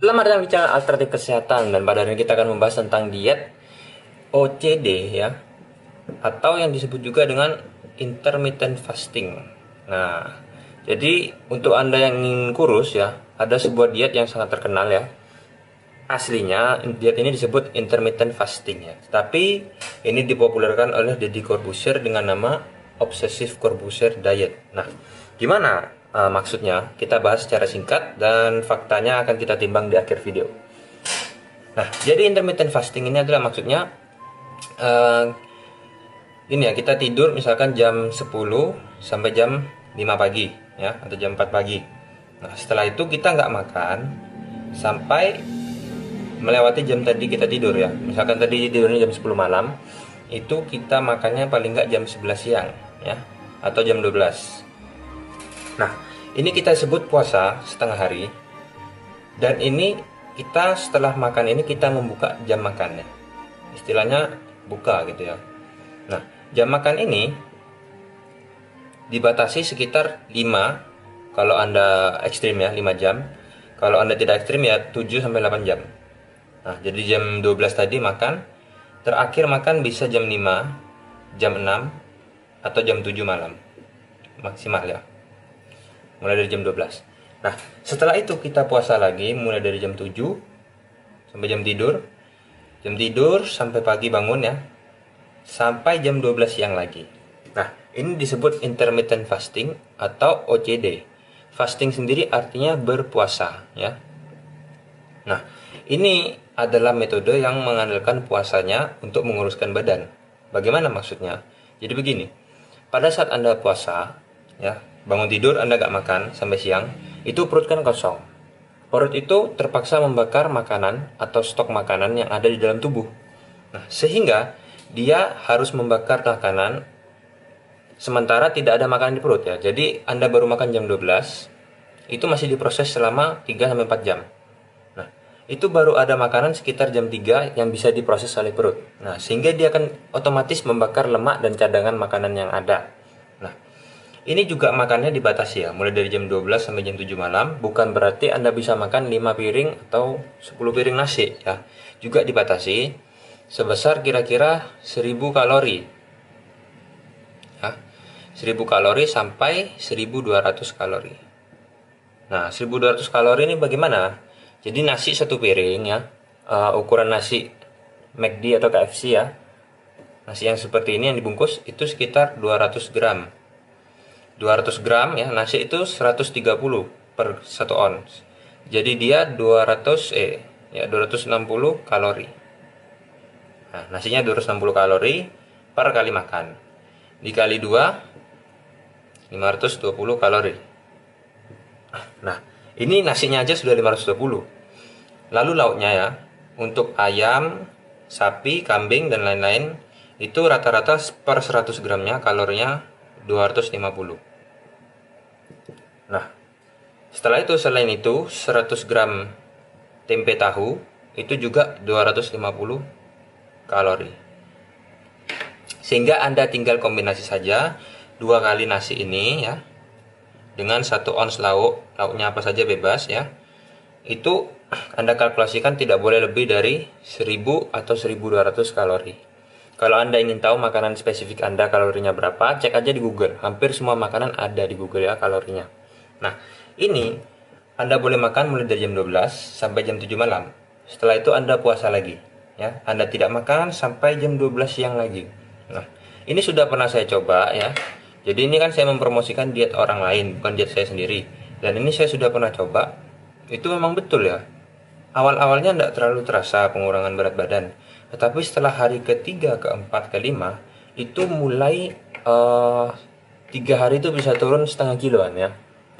Selamat datang di channel Alternatif Kesehatan dan pada hari ini kita akan membahas tentang diet OCD ya atau yang disebut juga dengan intermittent fasting. Nah, jadi untuk Anda yang ingin kurus ya, ada sebuah diet yang sangat terkenal ya. Aslinya diet ini disebut intermittent fasting ya. Tapi ini dipopulerkan oleh Deddy Corbuzier dengan nama Obsessive Corbuzier Diet. Nah, gimana uh, maksudnya kita bahas secara singkat dan faktanya akan kita timbang di akhir video. Nah, jadi intermittent fasting ini adalah maksudnya uh, ini ya kita tidur misalkan jam 10 sampai jam 5 pagi ya atau jam 4 pagi. Nah, setelah itu kita nggak makan sampai melewati jam tadi kita tidur ya. Misalkan tadi tidurnya jam 10 malam, itu kita makannya paling nggak jam 11 siang ya atau jam 12 Nah, ini kita sebut puasa setengah hari. Dan ini kita setelah makan ini kita membuka jam makannya. Istilahnya buka gitu ya. Nah, jam makan ini dibatasi sekitar 5 kalau Anda ekstrim ya 5 jam. Kalau Anda tidak ekstrim ya 7 sampai 8 jam. Nah, jadi jam 12 tadi makan, terakhir makan bisa jam 5, jam 6 atau jam 7 malam. Maksimal ya mulai dari jam 12 nah setelah itu kita puasa lagi mulai dari jam 7 sampai jam tidur. Jam tidur sampai pagi bangun ya. Sampai jam 12 siang lagi. Nah ini disebut intermittent fasting atau OCD fasting sendiri artinya berpuasa ya. Nah ini adalah metode yang mengandalkan puasanya untuk menguruskan badan. Bagaimana maksudnya? Jadi begini pada saat anda puasa ya bangun tidur Anda gak makan sampai siang, itu perut kan kosong. Perut itu terpaksa membakar makanan atau stok makanan yang ada di dalam tubuh. Nah, sehingga dia harus membakar makanan sementara tidak ada makanan di perut ya. Jadi Anda baru makan jam 12, itu masih diproses selama 3 sampai 4 jam. Nah, itu baru ada makanan sekitar jam 3 yang bisa diproses oleh perut. Nah, sehingga dia akan otomatis membakar lemak dan cadangan makanan yang ada. Ini juga makannya dibatasi ya, mulai dari jam 12 sampai jam 7 malam. Bukan berarti Anda bisa makan 5 piring atau 10 piring nasi ya. Juga dibatasi sebesar kira-kira 1000 kalori. Ya. 1000 kalori sampai 1200 kalori. Nah, 1200 kalori ini bagaimana? Jadi nasi satu piring ya. Uh, ukuran nasi McD atau KFC ya. Nasi yang seperti ini yang dibungkus itu sekitar 200 gram 200 gram ya nasi itu 130 per 1 ons. Jadi dia 200 eh ya 260 kalori. Nah nasinya 260 kalori per kali makan. Dikali 2 520 kalori. Nah ini nasinya aja sudah 520 lalu lauknya ya untuk ayam sapi kambing dan lain-lain itu rata-rata per 100 gramnya kalorinya 250 Nah, setelah itu selain itu 100 gram tempe tahu itu juga 250 kalori. Sehingga Anda tinggal kombinasi saja dua kali nasi ini ya dengan satu ons lauk, lauknya apa saja bebas ya. Itu Anda kalkulasikan tidak boleh lebih dari 1000 atau 1200 kalori. Kalau Anda ingin tahu makanan spesifik Anda kalorinya berapa, cek aja di Google. Hampir semua makanan ada di Google ya kalorinya. Nah, ini Anda boleh makan mulai dari jam 12 sampai jam 7 malam. Setelah itu Anda puasa lagi. Ya, Anda tidak makan sampai jam 12 siang lagi. Nah, ini sudah pernah saya coba ya. Jadi ini kan saya mempromosikan diet orang lain, bukan diet saya sendiri. Dan ini saya sudah pernah coba. Itu memang betul ya. Awal-awalnya tidak terlalu terasa pengurangan berat badan. Tetapi setelah hari ketiga, keempat, kelima, itu mulai uh, tiga hari itu bisa turun setengah kiloan ya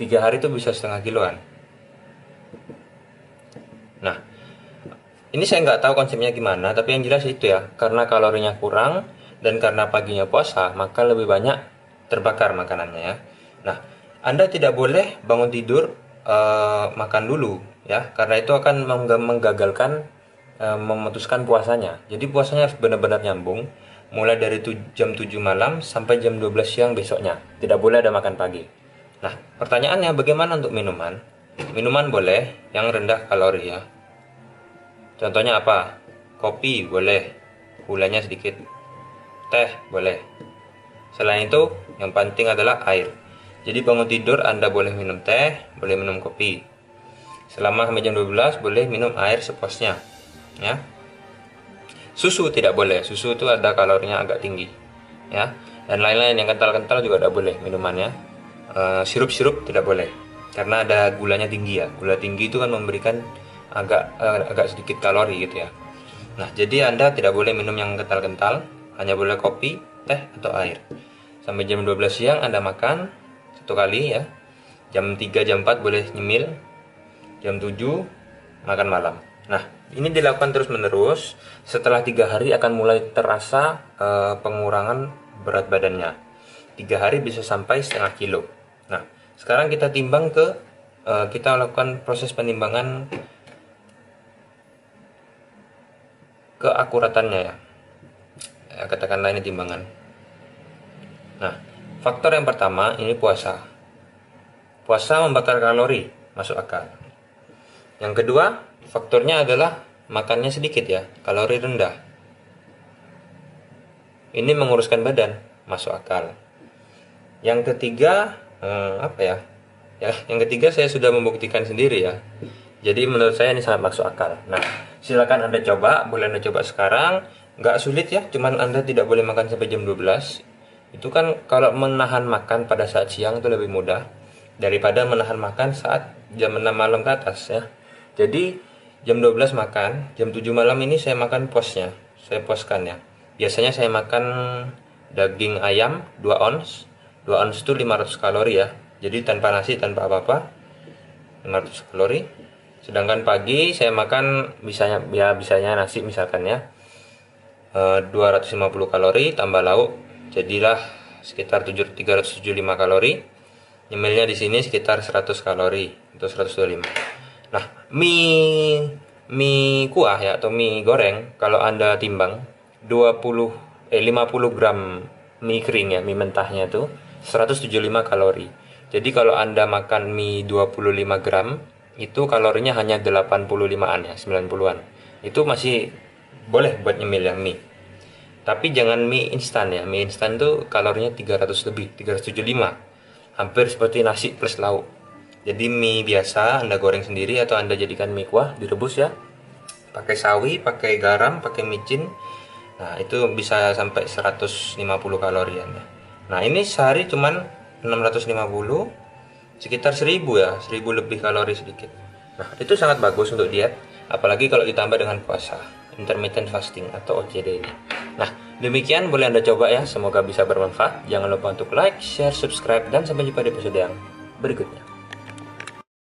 tiga hari itu bisa setengah kiloan. Nah ini saya nggak tahu konsepnya gimana tapi yang jelas itu ya. Karena kalorinya kurang dan karena paginya puasa maka lebih banyak terbakar makanannya ya. Nah anda tidak boleh bangun tidur uh, makan dulu ya. Karena itu akan menggagalkan uh, memutuskan puasanya. Jadi puasanya harus benar-benar nyambung mulai dari jam 7 malam sampai jam 12 siang besoknya. Tidak boleh ada makan pagi Nah, pertanyaannya bagaimana untuk minuman? minuman boleh yang rendah kalori ya. Contohnya apa? Kopi boleh, gulanya sedikit. Teh boleh. Selain itu, yang penting adalah air. Jadi bangun tidur Anda boleh minum teh, boleh minum kopi. Selama sampai jam 12 boleh minum air sepuasnya. Ya. Susu tidak boleh. Susu itu ada kalorinya agak tinggi. Ya. Dan lain-lain yang kental-kental juga tidak boleh minumannya. Uh, sirup-sirup tidak boleh karena ada gulanya tinggi ya. Gula tinggi itu kan memberikan agak uh, agak sedikit kalori gitu ya. Nah, jadi Anda tidak boleh minum yang kental-kental, hanya boleh kopi, teh atau air. Sampai jam 12 siang Anda makan satu kali ya. Jam 3 jam 4 boleh nyemil. Jam 7 makan malam. Nah, ini dilakukan terus-menerus. Setelah tiga hari akan mulai terasa uh, pengurangan berat badannya. Tiga hari bisa sampai setengah kilo. Nah, sekarang kita timbang ke uh, kita lakukan proses penimbangan keakuratannya ya. ya katakanlah ini timbangan. Nah, faktor yang pertama ini puasa. Puasa membakar kalori, masuk akal. Yang kedua, faktornya adalah makannya sedikit ya, kalori rendah. Ini menguruskan badan, masuk akal. Yang ketiga, eh, apa ya? Ya, yang ketiga saya sudah membuktikan sendiri ya. Jadi menurut saya ini sangat masuk akal. Nah, silakan Anda coba, boleh Anda coba sekarang. Nggak sulit ya, cuman Anda tidak boleh makan sampai jam 12. Itu kan kalau menahan makan pada saat siang itu lebih mudah daripada menahan makan saat jam 6 malam ke atas ya. Jadi jam 12 makan, jam 7 malam ini saya makan posnya, saya poskan ya. Biasanya saya makan daging ayam 2 ons, 2 ons itu 500 kalori ya. Jadi tanpa nasi, tanpa apa-apa, 500 kalori. Sedangkan pagi saya makan bisanya ya bisanya nasi misalkan ya. E, 250 kalori tambah lauk, jadilah sekitar 375 kalori. Nyemilnya di sini sekitar 100 kalori atau 125. Nah, mie mie kuah ya atau mie goreng kalau Anda timbang 20 eh 50 gram mie kering ya, mie mentahnya itu 175 kalori. Jadi kalau Anda makan mie 25 gram itu kalorinya hanya 85-an ya, 90-an. Itu masih boleh buat nyemil ya mie. Tapi jangan mie instan ya. Mie instan tuh kalorinya 300 lebih, 375. Hampir seperti nasi plus lauk. Jadi mie biasa Anda goreng sendiri atau Anda jadikan mie kuah direbus ya. Pakai sawi, pakai garam, pakai micin. Nah, itu bisa sampai 150 kalori ya. Nah, ini sehari cuman 650 sekitar 1000 ya, 1000 lebih kalori sedikit. Nah, itu sangat bagus untuk diet, apalagi kalau ditambah dengan puasa, intermittent fasting atau OCD. Nah, demikian boleh Anda coba ya, semoga bisa bermanfaat. Jangan lupa untuk like, share, subscribe dan sampai jumpa di episode yang berikutnya.